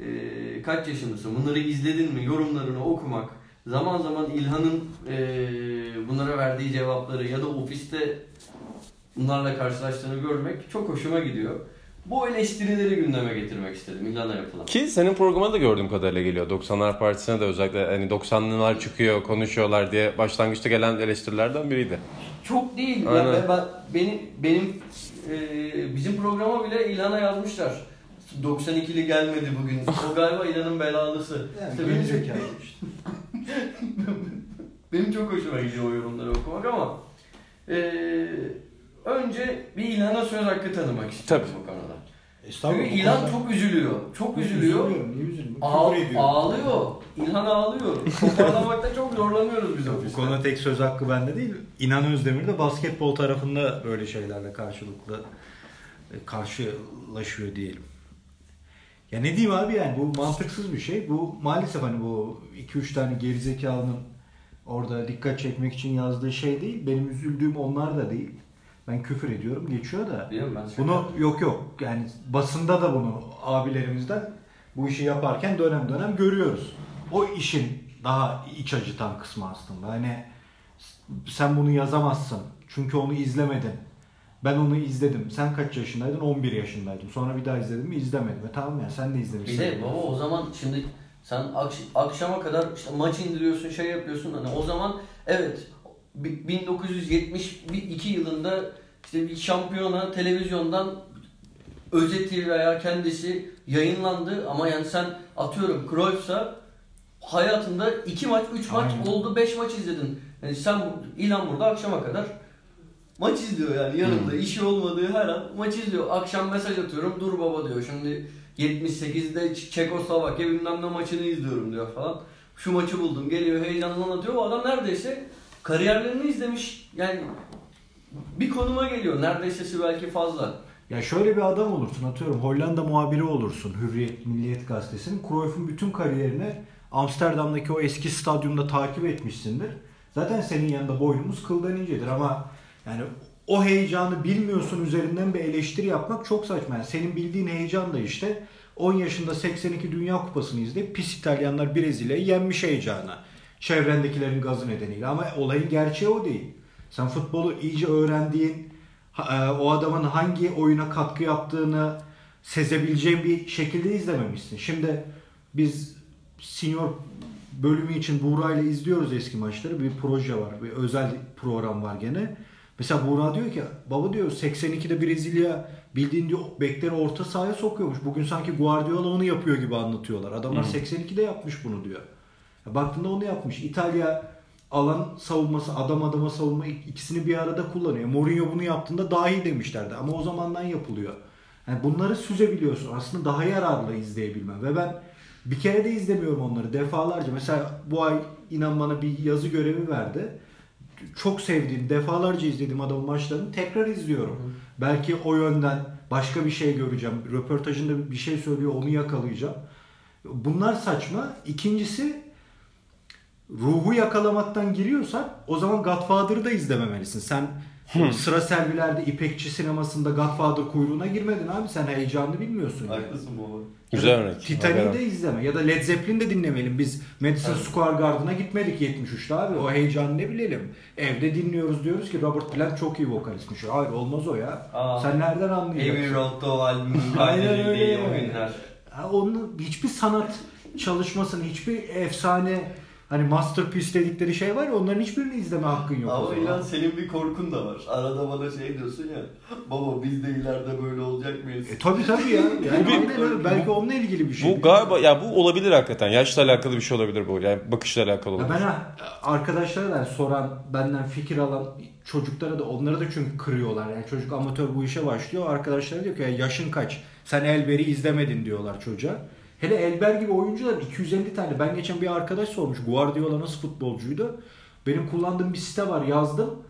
eee, kaç yaşındasın? Bunları izledin mi? Yorumlarını okumak. Zaman zaman İlhan'ın eee, bunlara verdiği cevapları ya da ofiste bunlarla karşılaştığını görmek çok hoşuma gidiyor. Bu eleştirileri gündeme getirmek istedim İlhan'a yapılan. Ki senin programa da gördüğüm kadarıyla geliyor. 90'lar Partisi'ne de özellikle hani 90'lılar çıkıyor, konuşuyorlar diye başlangıçta gelen eleştirilerden biriydi. Çok değil. Ya Aynen. ben, ben- benim benim e, bizim programa bile İlhan'a yazmışlar. 92'li gelmedi bugün. O galiba İlhan'ın belalısı. Yani İşte benim, işte. benim çok hoşuma gidiyor o yorumları okumak ama e, önce bir İlhan'a söz hakkı tanımak istiyorum Tabii. bu konuda. Estağfurullah. Çünkü İlhan çok üzülüyor. Çok üzülüyor. Üzülüyorum, niye üzülüyorum? Ağ, Küfür ediyorum. ağlıyor. İlhan ağlıyor. Toparlamakta çok zorlanıyoruz biz Bu ofiste. konuda tek söz hakkı bende değil. İnan Özdemir de basketbol tarafında böyle şeylerle karşılıklı e, karşılaşıyor diyelim. Ya ne diyeyim abi yani bu mantıksız bir şey. Bu maalesef hani bu 2-3 tane gerizekalının orada dikkat çekmek için yazdığı şey değil. Benim üzüldüğüm onlar da değil. Ben küfür ediyorum geçiyor da. Biliyorum ben Bunu yok yok yani basında da bunu abilerimizden bu işi yaparken dönem dönem görüyoruz. O işin daha iç acıtan kısmı aslında. Hani sen bunu yazamazsın çünkü onu izlemedin. Ben onu izledim. Sen kaç yaşındaydın? 11 yaşındaydım. Sonra bir daha izledim mi? İzlemedim. E tamam ya sen de Bir izlemişsin. de baba o zaman şimdi sen akş- akşama kadar işte maç indiriyorsun şey yapıyorsun hani o zaman evet 1972 yılında işte bir şampiyona televizyondan özeti veya kendisi yayınlandı ama yani sen atıyorum Cruyff'sa hayatında 2 maç 3 maç Aynen. oldu 5 maç izledin. Yani sen İlhan burada akşama kadar maç izliyor yani yanında işi olmadığı her an maç izliyor. Akşam mesaj atıyorum dur baba diyor şimdi 78'de Ç- Çekoslovakya bilmem ne maçını izliyorum diyor falan. Şu maçı buldum geliyor heyecanla anlatıyor. O adam neredeyse kariyerlerini izlemiş. Yani bir konuma geliyor. Neredeyse belki fazla. Ya şöyle bir adam olursun atıyorum Hollanda muhabiri olursun Hürriyet Milliyet Gazetesi'nin. Cruyff'un bütün kariyerini Amsterdam'daki o eski stadyumda takip etmişsindir. Zaten senin yanında boynumuz kıldan incedir ama yani o heyecanı bilmiyorsun üzerinden bir eleştiri yapmak çok saçma. Yani senin bildiğin heyecan da işte 10 yaşında 82 Dünya Kupası'nı izleyip pis İtalyanlar Brezilya'yı yenmiş heyecanı. Çevrendekilerin gazı nedeniyle ama olayın gerçeği o değil. Sen futbolu iyice öğrendiğin, e, o adamın hangi oyuna katkı yaptığını sezebileceğin bir şekilde izlememişsin. Şimdi biz senior bölümü için Buğra ile izliyoruz eski maçları. Bir proje var, bir özel program var gene. Mesela Buğra diyor ki baba diyor 82'de Brezilya bildiğin diyor bekleri orta sahaya sokuyormuş. Bugün sanki Guardiola onu yapıyor gibi anlatıyorlar. Adamlar 82'de yapmış bunu diyor. Baktığında onu yapmış. İtalya alan savunması, adam adama savunma ik- ikisini bir arada kullanıyor. Mourinho bunu yaptığında daha iyi demişlerdi ama o zamandan yapılıyor. Yani bunları süzebiliyorsun. Aslında daha yararlı izleyebilmem. Ve ben bir kere de izlemiyorum onları defalarca. Mesela bu ay inan bana bir yazı görevi verdi. Çok sevdiğim, defalarca izlediğim adamın maçlarını tekrar izliyorum. Belki o yönden başka bir şey göreceğim. Röportajında bir şey söylüyor, onu yakalayacağım. Bunlar saçma. İkincisi ruhu yakalamaktan giriyorsan o zaman Godfather'ı da izlememelisin. Sen sıra servilerde İpekçi sinemasında Godfather kuyruğuna girmedin abi. Sen heyecanını bilmiyorsun. Haklısın baba. Güzel örnek. Titanic'i de izleme ya da Led Zeppelin de dinlemeyelim. Biz Madison Evet. Square Garden'a gitmedik 73'te abi. O heyecanı ne bilelim. Evde dinliyoruz diyoruz ki Robert Plant çok iyi vokalistmiş. Hayır olmaz o ya. Aa. Sen nereden Abbey anlayacaksın? Road'da o albümün Aynen öyle. o günler. Ha, onun hiçbir sanat çalışmasının hiçbir efsane hani masterpiece dedikleri şey var ya onların hiçbirini izleme hakkın yok. Ama inan senin bir korkun da var. Arada bana şey diyorsun ya. Baba biz de ileride böyle olacak mıyız? E, tabii tabii ya. Yani bir- aynen öyle. Belki onunla ilgili bir şey. Bu galiba ya bu olabilir hakikaten. Yaşla alakalı bir şey olabilir bu. Yani bakışla alakalı Ya olabilir. ben ha, arkadaşlara da soran, benden fikir alan çocuklara da onları da çünkü kırıyorlar. Yani çocuk amatör bu işe başlıyor. Arkadaşlar diyor ki ya yaşın kaç? Sen Elber'i izlemedin diyorlar çocuğa. Hele Elber gibi oyuncular 250 tane. Ben geçen bir arkadaş sormuş. Guardiola nasıl futbolcuydu? Benim kullandığım bir site var yazdım.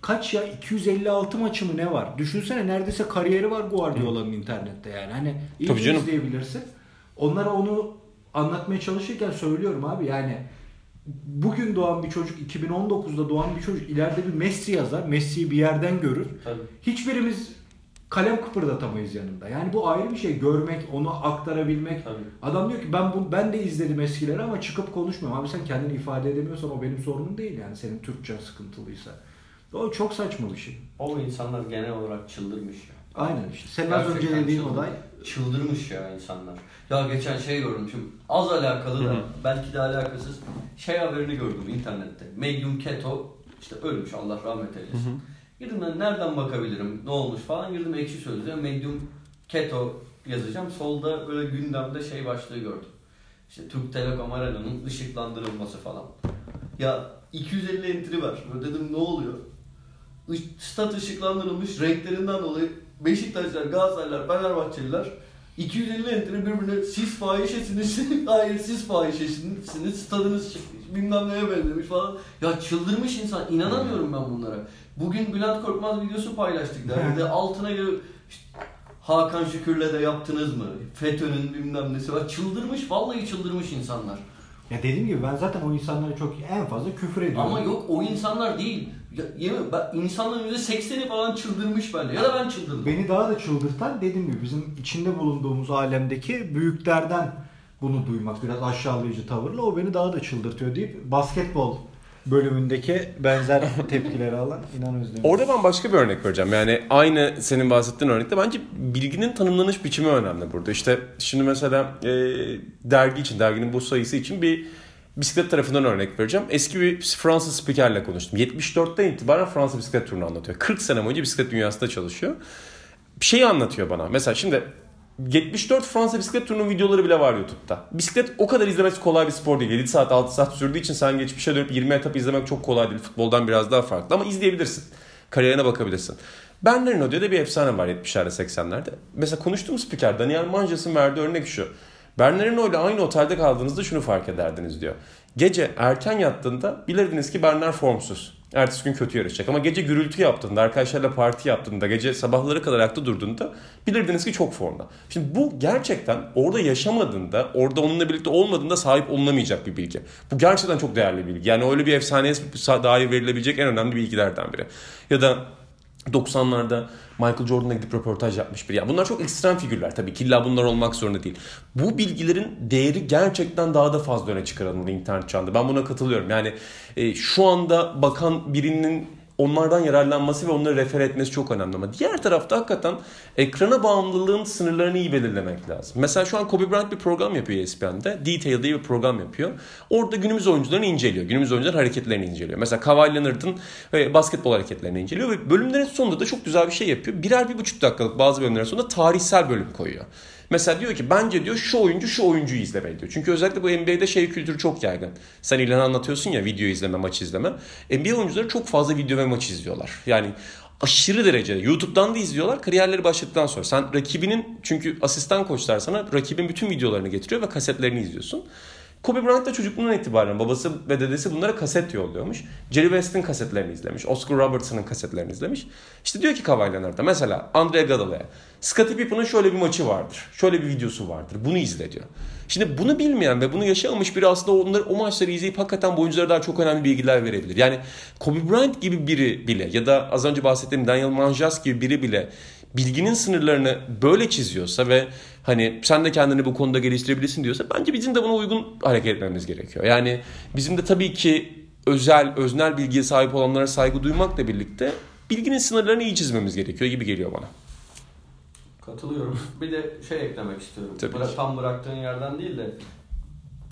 Kaç ya 256 maçı mı ne var? Düşünsene neredeyse kariyeri var Guardiola'nın internette yani. Hani iyi Tabii canım. izleyebilirsin. Onlara onu anlatmaya çalışırken söylüyorum abi yani bugün doğan bir çocuk 2019'da doğan bir çocuk ileride bir Messi yazar. Messi'yi bir yerden görür. Tabii. Hiçbirimiz kalem kıpırdatamayız yanında. Yani bu ayrı bir şey. Görmek, onu aktarabilmek. Tabii. Adam diyor ki ben bu, ben de izledim eskileri ama çıkıp konuşmuyorum. Abi sen kendini ifade edemiyorsan o benim sorunum değil yani. Senin Türkçen sıkıntılıysa. O çok saçma bir şey. O insanlar genel olarak çıldırmış ya. Aynen işte. Senin az önce dediğin olay Çıldırmış ya insanlar. Ya geçen şey gördüm şimdi az alakalı da belki de alakasız şey haberini gördüm internette. Medium Keto işte ölmüş Allah rahmet eylesin. Girdim ben nereden bakabilirim ne olmuş falan girdim ekşi sözlüğe Medium Keto yazacağım. Solda böyle gündemde şey başlığı gördüm. İşte Türk Telekom Arena'nın ışıklandırılması falan. Ya 250 entry var. Böyle dedim ne oluyor? Stat ışıklandırılmış renklerinden dolayı Beşiktaşlar, Galatasaraylar, Fenerbahçeliler 250 entry birbirine siz fahişesiniz, hayır siz fahişesiniz, stadınız bilmem neye benzemiş falan. Ya çıldırmış insan, inanamıyorum ben bunlara. Bugün Bülent Korkmaz videosu paylaştık derdi. Altına göre işte, Hakan Şükür'le de yaptınız mı? FETÖ'nün bilmem nesi var. Çıldırmış, vallahi çıldırmış insanlar. Ya dediğim gibi ben zaten o insanlara çok en fazla küfür ediyorum. Ama yok o insanlar değil. Ya, yemin ben, insanların %80'i falan çıldırmış bende. Ya da ben çıldırdım. Beni daha da çıldırtan dediğim gibi bizim içinde bulunduğumuz alemdeki büyüklerden bunu duymak biraz aşağılayıcı tavırla o beni daha da çıldırtıyor deyip basketbol bölümündeki benzer tepkileri alan inan özlem. Orada ben başka bir örnek vereceğim. Yani aynı senin bahsettiğin örnekte bence bilginin tanımlanış biçimi önemli burada. İşte şimdi mesela e, dergi için, derginin bu sayısı için bir bisiklet tarafından örnek vereceğim. Eski bir Fransız spikerle konuştum. 74'ten itibaren Fransa bisiklet turunu anlatıyor. 40 sene boyunca bisiklet dünyasında çalışıyor. Bir şeyi anlatıyor bana. Mesela şimdi 74 Fransa bisiklet turunun videoları bile var YouTube'da. Bisiklet o kadar izlemesi kolay bir spor değil. 7 saat 6 saat sürdüğü için sen geçmişe dönüp 20 etap izlemek çok kolay değil. Futboldan biraz daha farklı ama izleyebilirsin. Kariyerine bakabilirsin. Bernardino diye de bir efsane var 70'lerde 80'lerde. Mesela konuştuğum spiker Daniel Manjas'ın verdiği örnek şu. Bernardino ile aynı otelde kaldığınızda şunu fark ederdiniz diyor. Gece erken yattığında bilirdiniz ki Bernard formsuz. Ertesi gün kötü yarışacak. Ama gece gürültü yaptığında, arkadaşlarla parti yaptığında, gece sabahları kadar ayakta durduğunda bilirdiniz ki çok formda. Şimdi bu gerçekten orada yaşamadığında, orada onunla birlikte olmadığında sahip olunamayacak bir bilgi. Bu gerçekten çok değerli bir bilgi. Yani öyle bir efsaneye dair verilebilecek en önemli bilgilerden biri. Ya da 90'larda Michael Jordan'a gidip röportaj yapmış biri. Yani bunlar çok ekstrem figürler tabii ki illa bunlar olmak zorunda değil. Bu bilgilerin değeri gerçekten daha da fazla öne çıkarılmalı internet çağında. Ben buna katılıyorum. Yani e, şu anda bakan birinin onlardan yararlanması ve onları refer etmesi çok önemli. Ama diğer tarafta hakikaten ekrana bağımlılığın sınırlarını iyi belirlemek lazım. Mesela şu an Kobe Bryant bir program yapıyor ESPN'de. Detail diye bir program yapıyor. Orada günümüz oyuncularını inceliyor. Günümüz oyuncuların hareketlerini inceliyor. Mesela Kawhi Leonard'ın e, basketbol hareketlerini inceliyor ve bölümlerin sonunda da çok güzel bir şey yapıyor. Birer bir buçuk dakikalık bazı bölümlerin sonunda tarihsel bölüm koyuyor. Mesela diyor ki bence diyor şu oyuncu şu oyuncuyu izlemeli diyor. Çünkü özellikle bu NBA'de şey kültürü çok yaygın. Sen ilan anlatıyorsun ya video izleme, maç izleme. NBA oyuncuları çok fazla video ve maç izliyorlar. Yani aşırı derecede YouTube'dan da izliyorlar kariyerleri başladıktan sonra. Sen rakibinin çünkü asistan koçlar sana rakibin bütün videolarını getiriyor ve kasetlerini izliyorsun. Kobe Bryant da çocukluğundan itibaren babası ve dedesi bunlara kaset yolluyormuş. Jerry West'in kasetlerini izlemiş. Oscar Robertson'ın kasetlerini izlemiş. İşte diyor ki Kawhi mesela Andre Iguodala'ya Scottie Pippen'ın şöyle bir maçı vardır. Şöyle bir videosu vardır. Bunu izle diyor. Şimdi bunu bilmeyen ve bunu yaşamamış biri aslında onları, o maçları izleyip hakikaten bu oyunculara daha çok önemli bilgiler verebilir. Yani Kobe Bryant gibi biri bile ya da az önce bahsettiğim Daniel Manjas gibi biri bile bilginin sınırlarını böyle çiziyorsa ve hani sen de kendini bu konuda geliştirebilirsin diyorsa bence bizim de buna uygun hareket etmemiz gerekiyor. Yani bizim de tabii ki özel, öznel bilgiye sahip olanlara saygı duymakla birlikte bilginin sınırlarını iyi çizmemiz gerekiyor gibi geliyor bana. Katılıyorum. Bir de şey eklemek istiyorum. Tabii Bıra- tam bıraktığın yerden değil de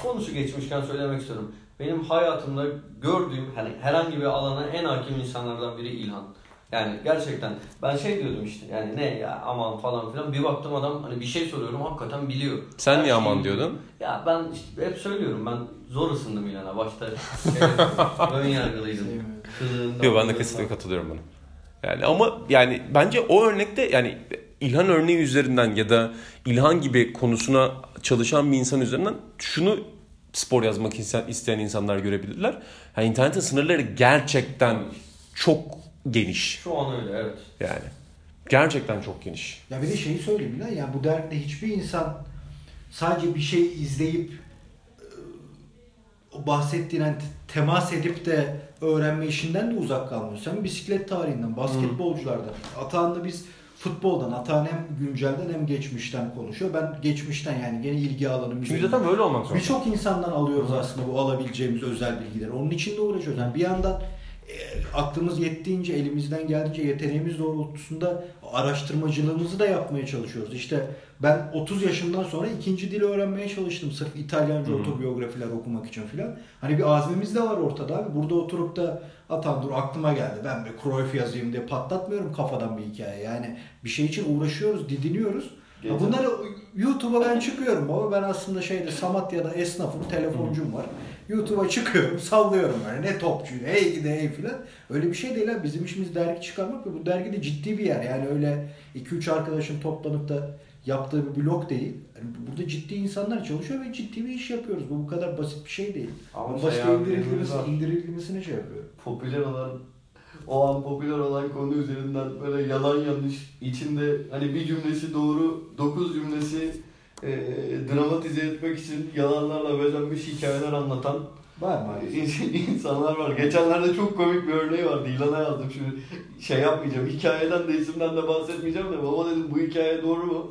konusu geçmişken söylemek istiyorum. Benim hayatımda gördüğüm hani herhangi bir alana en hakim insanlardan biri İlhan. Yani gerçekten ben şey diyordum işte yani ne ya aman falan filan bir baktım adam hani bir şey soruyorum hakikaten biliyor. Sen Her niye şeyi aman biliyor. diyordun? Ya ben işte hep söylüyorum ben zor ısındım İlhan'a başta şey ön yargılıydım. Kılığından, Yok ben de kılığından. kesinlikle katılıyorum buna. Yani ama yani bence o örnekte yani İlhan örneği üzerinden ya da İlhan gibi konusuna çalışan bir insan üzerinden şunu spor yazmak isteyen insanlar görebilirler. Yani internetin sınırları gerçekten çok geniş. Şu an öyle evet. Yani gerçekten çok geniş. Ya bir de şeyi söyleyeyim lan ya bu dergide hiçbir insan sadece bir şey izleyip e, o bahsettiğin hani te- temas edip de öğrenme işinden de uzak kalmıyor. Sen bisiklet tarihinden, basketbolculardan, Atahan'la biz futboldan, Atahan hem güncelden hem geçmişten konuşuyor. Ben geçmişten yani gene ilgi alanım Çünkü zaten böyle olmak zorunda. Birçok insandan alıyoruz aslında bu alabileceğimiz özel bilgileri. Onun için de uğraşıyoruz. Yani bir yandan e, aklımız yettiğince, elimizden geldiğince yeteneğimiz doğrultusunda araştırmacılığımızı da yapmaya çalışıyoruz. İşte ben 30 yaşımdan sonra ikinci dili öğrenmeye çalıştım. Sırf İtalyanca Hı hı. otobiyografiler okumak için filan. Hani bir azmimiz de var ortada abi. Burada oturup da atan dur aklıma geldi. Ben bir Cruyff yazayım diye patlatmıyorum kafadan bir hikaye. Yani bir şey için uğraşıyoruz, didiniyoruz. Ya bunları YouTube'a ben çıkıyorum baba. Ben aslında şeyde Samatya'da esnafım, telefoncum var. YouTube'a çıkıyorum, sallıyorum böyle. Ne topçu, hey gidi hey filan. Öyle bir şey değil ha. Bizim işimiz dergi çıkarmak ve bu dergi de ciddi bir yer. Yani öyle 2-3 arkadaşın toplanıp da yaptığı bir blog değil. Yani burada ciddi insanlar çalışıyor ve ciddi bir iş yapıyoruz. Bu bu kadar basit bir şey değil. Ama şey basit abi, indirilmesi, var. indirilmesine şey yapıyorum. Popüler olan o an popüler olan konu üzerinden böyle yalan yanlış içinde hani bir cümlesi doğru dokuz cümlesi e, dramatize etmek için yalanlarla bezenmiş hikayeler anlatan Var in- insanlar var. Geçenlerde çok komik bir örneği vardı. İlana yazdım şimdi şey yapmayacağım. Hikayeden de isimden de bahsetmeyeceğim de baba dedim bu hikaye doğru mu?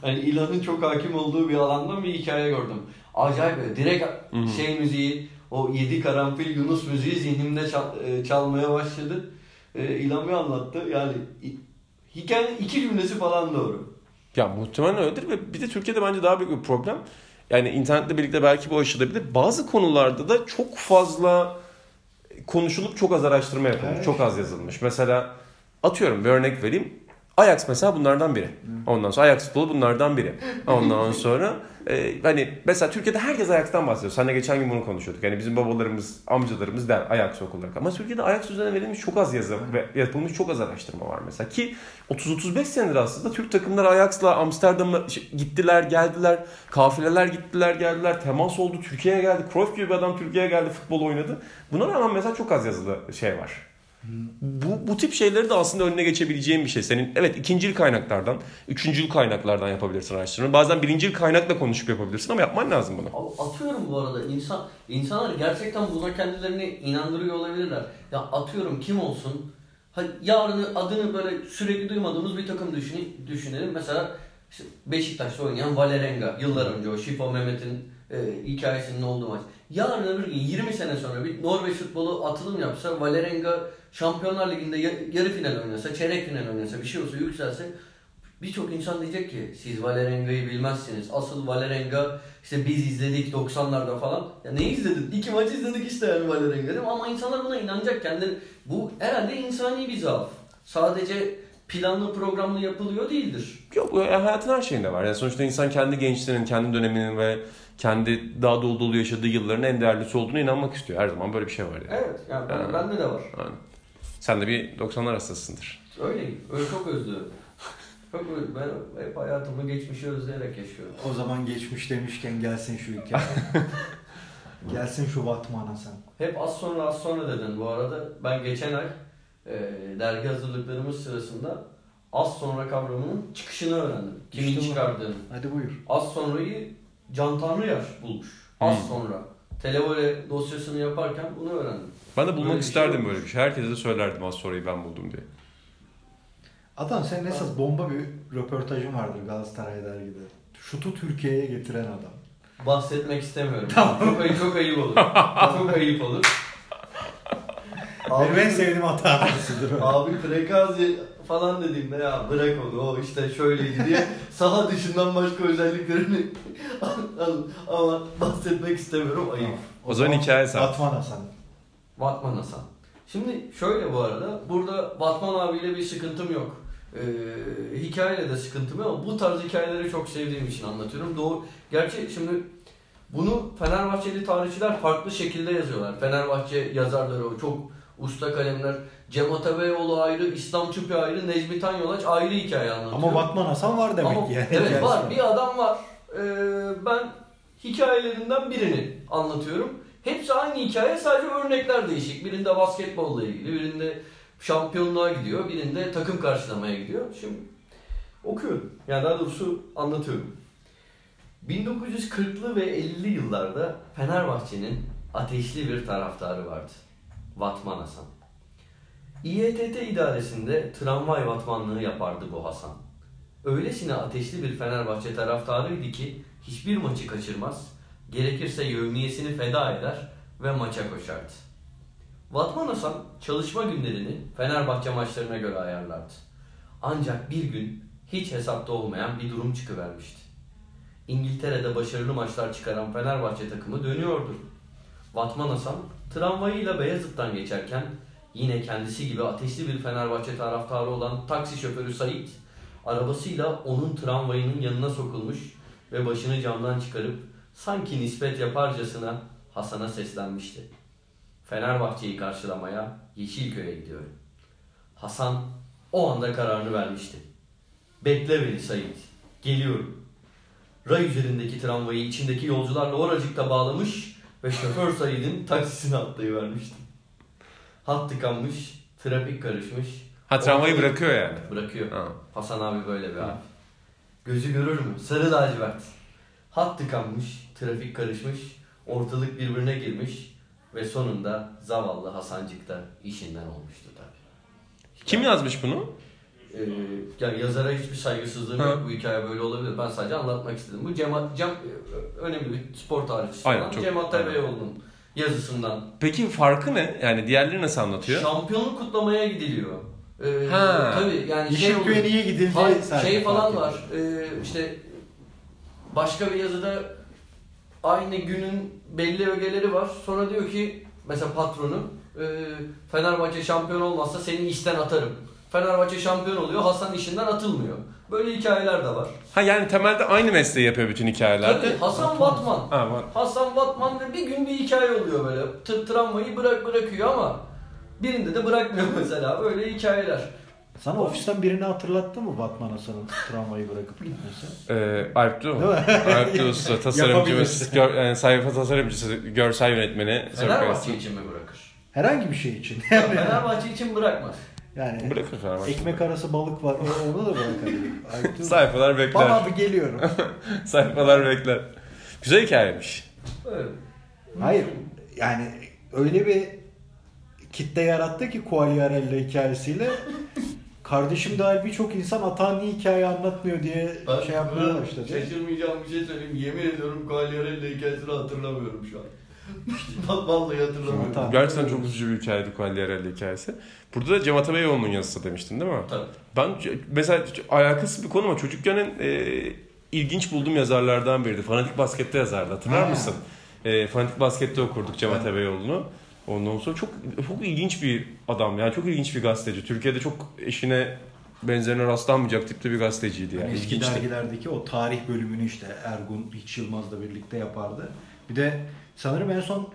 Hani İlhan'ın çok hakim olduğu bir alandan bir hikaye gördüm. Acayip böyle direkt şey müziği o yedi karanfil Yunus müziği zihnimde çal- e, çalmaya başladı. E, İlhan bir anlattı. Yani hikayenin iki cümlesi falan doğru. Ya muhtemelen öyledir ve bir de Türkiye'de bence daha büyük bir problem. Yani internetle birlikte belki bu aşılabilir. Bazı konularda da çok fazla konuşulup çok az araştırma yapılmış. Evet. Çok az yazılmış. Mesela atıyorum bir örnek vereyim. Ajax mesela bunlardan biri. Ondan sonra Ajax futbolu bunlardan biri. Ondan sonra e, hani mesela Türkiye'de herkes Ajax'tan bahsediyor. Seninle geçen gün bunu konuşuyorduk. Yani bizim babalarımız, amcalarımız der Ajax okulları. Ama Türkiye'de Ajax üzerine verilmiş çok az yazı ve yapılmış çok az araştırma var mesela. Ki 30-35 senedir aslında Türk takımları Ajax'la Amsterdam'a şey, gittiler, geldiler. Kafileler gittiler, geldiler. Temas oldu. Türkiye'ye geldi. Cruyff gibi bir adam Türkiye'ye geldi, futbol oynadı. Buna rağmen mesela çok az yazılı şey var. Bu, bu tip şeyleri de aslında önüne geçebileceğin bir şey. Senin evet ikincil kaynaklardan, üçüncül kaynaklardan yapabilirsin araştırma. Bazen birincil kaynakla konuşup yapabilirsin ama yapman lazım bunu. Atıyorum bu arada insan insanlar gerçekten buna kendilerini inandırıyor olabilirler. Ya atıyorum kim olsun? Hadi yarın adını böyle sürekli duymadığımız bir takım düşün, düşünelim. Mesela işte Beşiktaş'ta oynayan Valerenga yıllar önce o Şifo Mehmet'in e, hikayesinin olduğu maç. Yarın öbür gün 20 sene sonra bir Norveç futbolu atılım yapsa, Valerenga Şampiyonlar Ligi'nde ya- yarı final oynasa, çeyrek final oynasa, bir şey olsa yükselse birçok insan diyecek ki siz Valerenga'yı bilmezsiniz. Asıl Valerenga işte biz izledik 90'larda falan. Ya ne izledin? İki maç izledik işte yani Valerenga değil mi? Ama insanlar buna inanacak kendileri. Bu herhalde insani bir zaaf. Sadece planlı programlı yapılıyor değildir. Yok hayatın her şeyinde var. Yani sonuçta insan kendi gençliğinin, kendi döneminin ve kendi daha dolu dolu yaşadığı yılların en değerlisi olduğunu inanmak istiyor. Her zaman böyle bir şey var yani. Evet, yani ben, Yani. bende de var. Yani. Sen de bir 90'lar hastasısındır. Öyleyim. Öyle çok özlüyorum. Çok ben hep hayatımı geçmişi özleyerek yaşıyorum. O zaman geçmiş demişken gelsin şu hikaye. gelsin şu Batman'a sen. Hep az sonra az sonra dedin bu arada. Ben geçen ay e, dergi hazırlıklarımız sırasında az sonra kavramının çıkışını öğrendim. Kimin İşte çıkardığını. Hadi buyur. Az sonrayı Can Tanrıyar bulmuş. Az Hmm. sonra. Televole dosyasını yaparken bunu öğrendim. Ben de bulmak Böyle şey isterdim olmuş. böyle bir şey. Herkese de söylerdim az sonrayı ben buldum diye. Adam senin esas bomba bir röportajın vardır Galatasaray dergide. Şutu Türkiye'ye getiren adam. Bahsetmek istemiyorum. Çok, ayıp, çok ayıp olur. çok ayıp olur. Benim en sevdiğim hata? Abi Prekazi falan dediğimde ya bırak onu o işte şöyleydi diye saha dışından başka özelliklerini al- ama bahsetmek istemiyorum ayıp. O zaman hikaye sen. Batman Hasan. Batman Hasan. Şimdi şöyle bu arada burada Batman abiyle bir sıkıntım yok. Ee, hikayeyle de sıkıntım yok ama bu tarz hikayeleri çok sevdiğim için anlatıyorum. Doğru. Gerçi şimdi bunu Fenerbahçeli tarihçiler farklı şekilde yazıyorlar. Fenerbahçe yazarları o çok usta kalemler. Cem Atabeyoğlu ayrı, İslam Çupi ayrı, Necmi Tanyolaç ayrı hikaye anlatıyor. Ama Batman Hasan var demek Ama- ki yani. Evet var. Bir adam var. Ee, ben hikayelerinden birini anlatıyorum. Hepsi aynı hikaye sadece örnekler değişik. Birinde basketbolla ilgili, birinde şampiyonluğa gidiyor, birinde takım karşılamaya gidiyor. Şimdi okuyorum. Yani daha doğrusu anlatıyorum. 1940'lı ve 50'li yıllarda Fenerbahçe'nin ateşli bir taraftarı vardı. Vatman Hasan. İETT idaresinde tramvay vatmanlığı yapardı bu Hasan. Öylesine ateşli bir Fenerbahçe taraftarıydı ki hiçbir maçı kaçırmaz, gerekirse yevmiyesini feda eder ve maça koşardı. Vatman Hasan çalışma günlerini Fenerbahçe maçlarına göre ayarlardı. Ancak bir gün hiç hesapta olmayan bir durum çıkıvermişti. İngiltere'de başarılı maçlar çıkaran Fenerbahçe takımı dönüyordu. Vatman Hasan tramvayıyla Beyazıt'tan geçerken yine kendisi gibi ateşli bir Fenerbahçe taraftarı olan taksi şoförü Sait arabasıyla onun tramvayının yanına sokulmuş ve başını camdan çıkarıp sanki nispet yaparcasına Hasan'a seslenmişti. Fenerbahçe'yi karşılamaya Yeşilköy'e gidiyorum. Hasan o anda kararını vermişti. Bekle beni Sait. Geliyorum. Ray üzerindeki tramvayı içindeki yolcularla oracıkta bağlamış ve şoför Said'in taksisine atlayıvermişti. Hat tıkanmış, trafik karışmış. Ha tramvayı bırakıyor yani. Bırakıyor. Ha. Hasan abi böyle bir abi. Gözü görür mü? Sarı lacivert. Hat tıkanmış, trafik karışmış, ortalık birbirine girmiş ve sonunda zavallı Hasancık da işinden olmuştu tabii. Kim yazmış bunu? Ee, yani yazara hiçbir saygısızlığım yok. Bu hikaye böyle olabilir. Ben sadece anlatmak istedim. Bu Cem, Cem önemli bir spor tarihçisi Aynen, çok- Cem Atabeyoğlu'nun yazısından. Peki farkı ne? Yani diğerleri nasıl anlatıyor? Şampiyonluk kutlamaya gidiliyor. Ee, Ha. Tabii yani şey oluyor. Yeşilköy'e niye gidildi? Hayır, şey falan var. Ee, işte başka bir yazıda aynı günün belli ögeleri var. Sonra diyor ki mesela patronu e, Fenerbahçe şampiyon olmazsa seni işten atarım. Fenerbahçe şampiyon oluyor, Hasan işinden atılmıyor. Böyle hikayeler de var. Ha yani temelde aynı mesleği yapıyor bütün hikayelerde. Tabii Hasan Batman. Ha var. Hasan Batman ve bir gün bir hikaye oluyor böyle. Tır tramvayı bırak bırakıyor ama birinde de bırakmıyor mesela. Öyle hikayeler. Sana ofisten birini hatırlattı mı Batman Hasan'ın tramvayı bırakıp gitmesi? Ee, Alp değil mi? Alp usta, tasarımcımız, gör, yani sayfa tasarımcısı, görsel yönetmeni. Fenerbahçe için mi bırakır? Herhangi bir şey için. Ya Fenerbahçe için bırakmaz. Yani Bırakır Fenerbahçe. ekmek arası balık var. o- Onu da dur. Sayfalar bekler. Baba abi geliyorum. Sayfalar bekler. Güzel hikayeymiş. Evet. Hayır. Yani öyle bir kitle yarattı ki Quagliarella hikayesiyle kardeşim dahil birçok insan Atan niye hikaye anlatmıyor diye Ben şey yapmaya başladı. Şaşırmayacağım bir şey söyleyeyim. Yemin ediyorum Quagliarella hikayesini hatırlamıyorum şu an. Vallahi hatırlamıyorum. Tamam. Gerçekten çok üzücü bir hikayeydi Quagliarelli hikayesi. Burada da Cem Atabeyoğlu'nun yazısı demiştin değil mi? Tabii. Ben mesela alakasız bir konu ama çocukken e, ilginç bulduğum yazarlardan biriydi. Fanatik Basket'te yazardı hatırlar Ha. mısın? E, Fanatik Basket'te okurduk Cem. Atabeyoğlu'nu. Ondan sonra çok çok ilginç bir adam yani çok ilginç bir gazeteci. Türkiye'de çok eşine benzerine rastlanmayacak tipte bir gazeteciydi yani. Yani eski dergilerdeki o tarih bölümünü işte Ergun Hiç Yılmaz'la birlikte yapardı. Bir de sanırım en son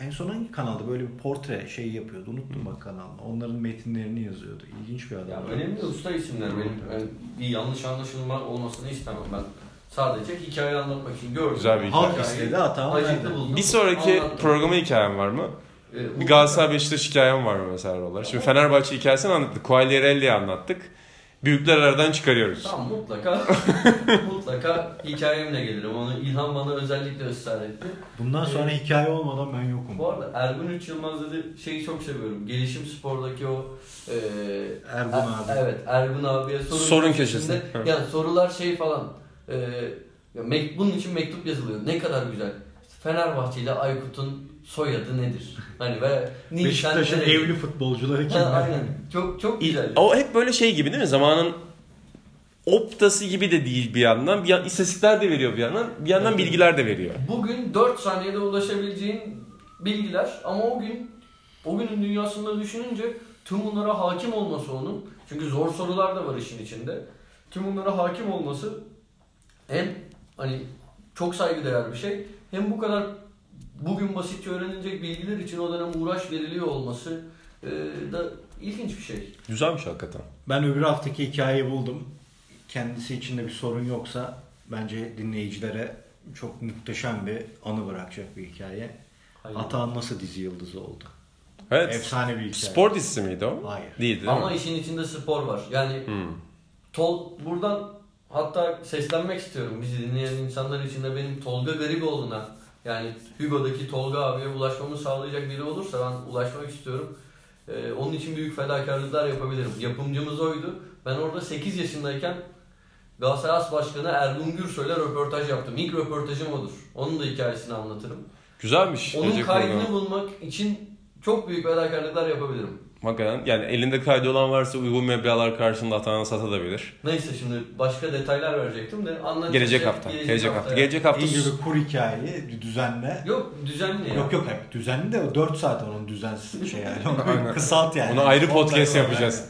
en son hangi kanalda böyle bir portre şeyi yapıyordu. Unuttum bak kanalını. Onların metinlerini yazıyordu. İlginç bir adam. Ya önemli usta isimler benim. Yani bir yanlış anlaşılma olmasını istemem ben. Sadece hikaye anlatmak için gördüm. Güzel bir Halk hikaye. istedi hata. Acıklı buldum. Bir sonraki Anlattım. programa hikayem var mı? Ee, Bir Galatasaray Beşiktaş hikayem var mı mesela oralar? Şimdi Fenerbahçe hikayesini anlattık. Quagliarelli'yi anlattık. Büyükler aradan çıkarıyoruz. Tamam mutlaka mutlaka hikayemle gelirim. Onu İlhan bana özellikle ısrar etti. Bundan sonra hikaye olmadan ben yokum. Bu arada Ergun Üç Yılmaz dedi şeyi çok seviyorum. Gelişim spordaki o e, Ergun Er- abi. Evet Ergun abiye sorun, Sorun köşesinde- köşesi. Evet. Yani sorular şey falan. E, ya bunun için mektup yazılıyor. Ne kadar güzel. İşte Fenerbahçe ile Aykut'un soyadı nedir? Hani ve Beşiktaş'ın evli futbolcuları kimler? aynen. Çok çok güzel. O hep böyle şey gibi değil mi? Zamanın optası gibi de değil bir yandan. Bir yan, istatistikler de veriyor bir yandan. Bir yandan Evet. bilgiler de veriyor. Bugün 4 saniyede ulaşabileceğin bilgiler ama o gün o günün dünyasında düşününce tüm bunlara hakim olması onun. Çünkü zor sorular da var işin içinde. Tüm bunlara hakim olması hem hani çok saygıdeğer bir şey hem bu kadar bugün basitçe öğrenilecek bilgiler için o dönem uğraş veriliyor olması e, da ilginç bir şey. Güzelmiş hakikaten. Ben öbür haftaki hikayeyi buldum. Kendisi için de bir sorun yoksa bence dinleyicilere çok muhteşem bir anı bırakacak bir hikaye. Hayır. Atahan nasıl dizi yıldızı oldu? Evet. Efsane bir hikaye. Spor dizisi miydi o? Hayır. Değildi değil Ama mi? işin içinde spor var. Yani Hmm. Tol buradan hatta seslenmek istiyorum bizi dinleyen insanlar için de benim Tolga Gariboğlu'na yani Hugo'daki Tolga abiye ulaşmamı sağlayacak biri olursa ben ulaşmak istiyorum. Ee, onun için büyük fedakarlıklar yapabilirim. Yapımcımız oydu. Ben orada 8 yaşındayken Galatasaray As Başkanı Ergun Gürsoy'la röportaj yaptım. İlk röportajım odur. Onun da hikayesini anlatırım. Güzelmiş. Onun kaydını bulmak için çok büyük fedakarlıklar yapabilirim. Hakikaten yani elinde kaydı olan varsa uygun meblağlar karşılığında atağına satabilir. Neyse şimdi başka detaylar verecektim de anlatacağım. Gelecek hafta. Gelecek hafta. Gelecek hafta. İyi gibi kur hikayeyi düzenle. Yok düzenli ya. Yok yok hep düzenli de o 4 saat onun düzensiz şey yani. Aynen. Kısalt yani. Bunu ayrı podcast yapacağız.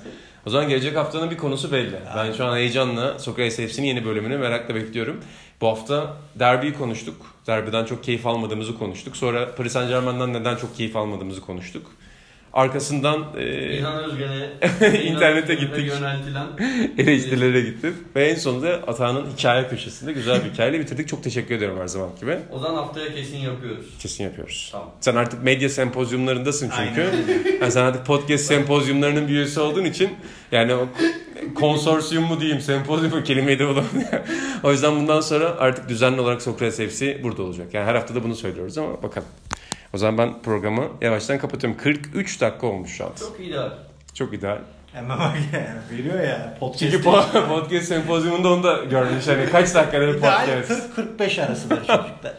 O zaman gelecek haftanın bir konusu belli. Ben şu an heyecanla Sokrates FC'nin yeni bölümünü merakla bekliyorum. Bu hafta derbiyi konuştuk. Derbiden çok keyif almadığımızı konuştuk. Sonra Paris Saint Germain'den neden çok keyif almadığımızı konuştuk. Arkasından e, İlhan Özgen'e İnternete gittik. Yöneltilen eleştirilere gittik. Ve en sonunda Atağan'ın hikaye köşesinde güzel bir hikayeyle bitirdik. Çok teşekkür ediyorum her zaman gibi. o zaman haftaya kesin yapıyoruz. Kesin yapıyoruz. Tamam. Sen artık medya sempozyumlarındasın çünkü. Yani sen artık podcast sempozyumlarının bir üyesi olduğun için yani o konsorsiyum mu diyeyim, sempozyum mu kelimeyi de bulamıyorum. o yüzden bundan sonra artık düzenli olarak Sokrates FC burada olacak. Yani her hafta da bunu söylüyoruz ama bakalım. O zaman ben programı yavaştan kapatıyorum. 43 dakika olmuş şu an. Çok ideal. Çok ideal. Hemen bak yani veriyor ya. Podcast Çünkü po- podcast sempozyumunda onu da görmüş. Hani kaç dakikada bir İdeal podcast. 40-45 arasıdır çocuklar.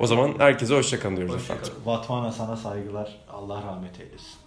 O zaman herkese hoşçakalın diyoruz Hoşça efendim. kalın. Vatmana sana saygılar. Allah rahmet eylesin.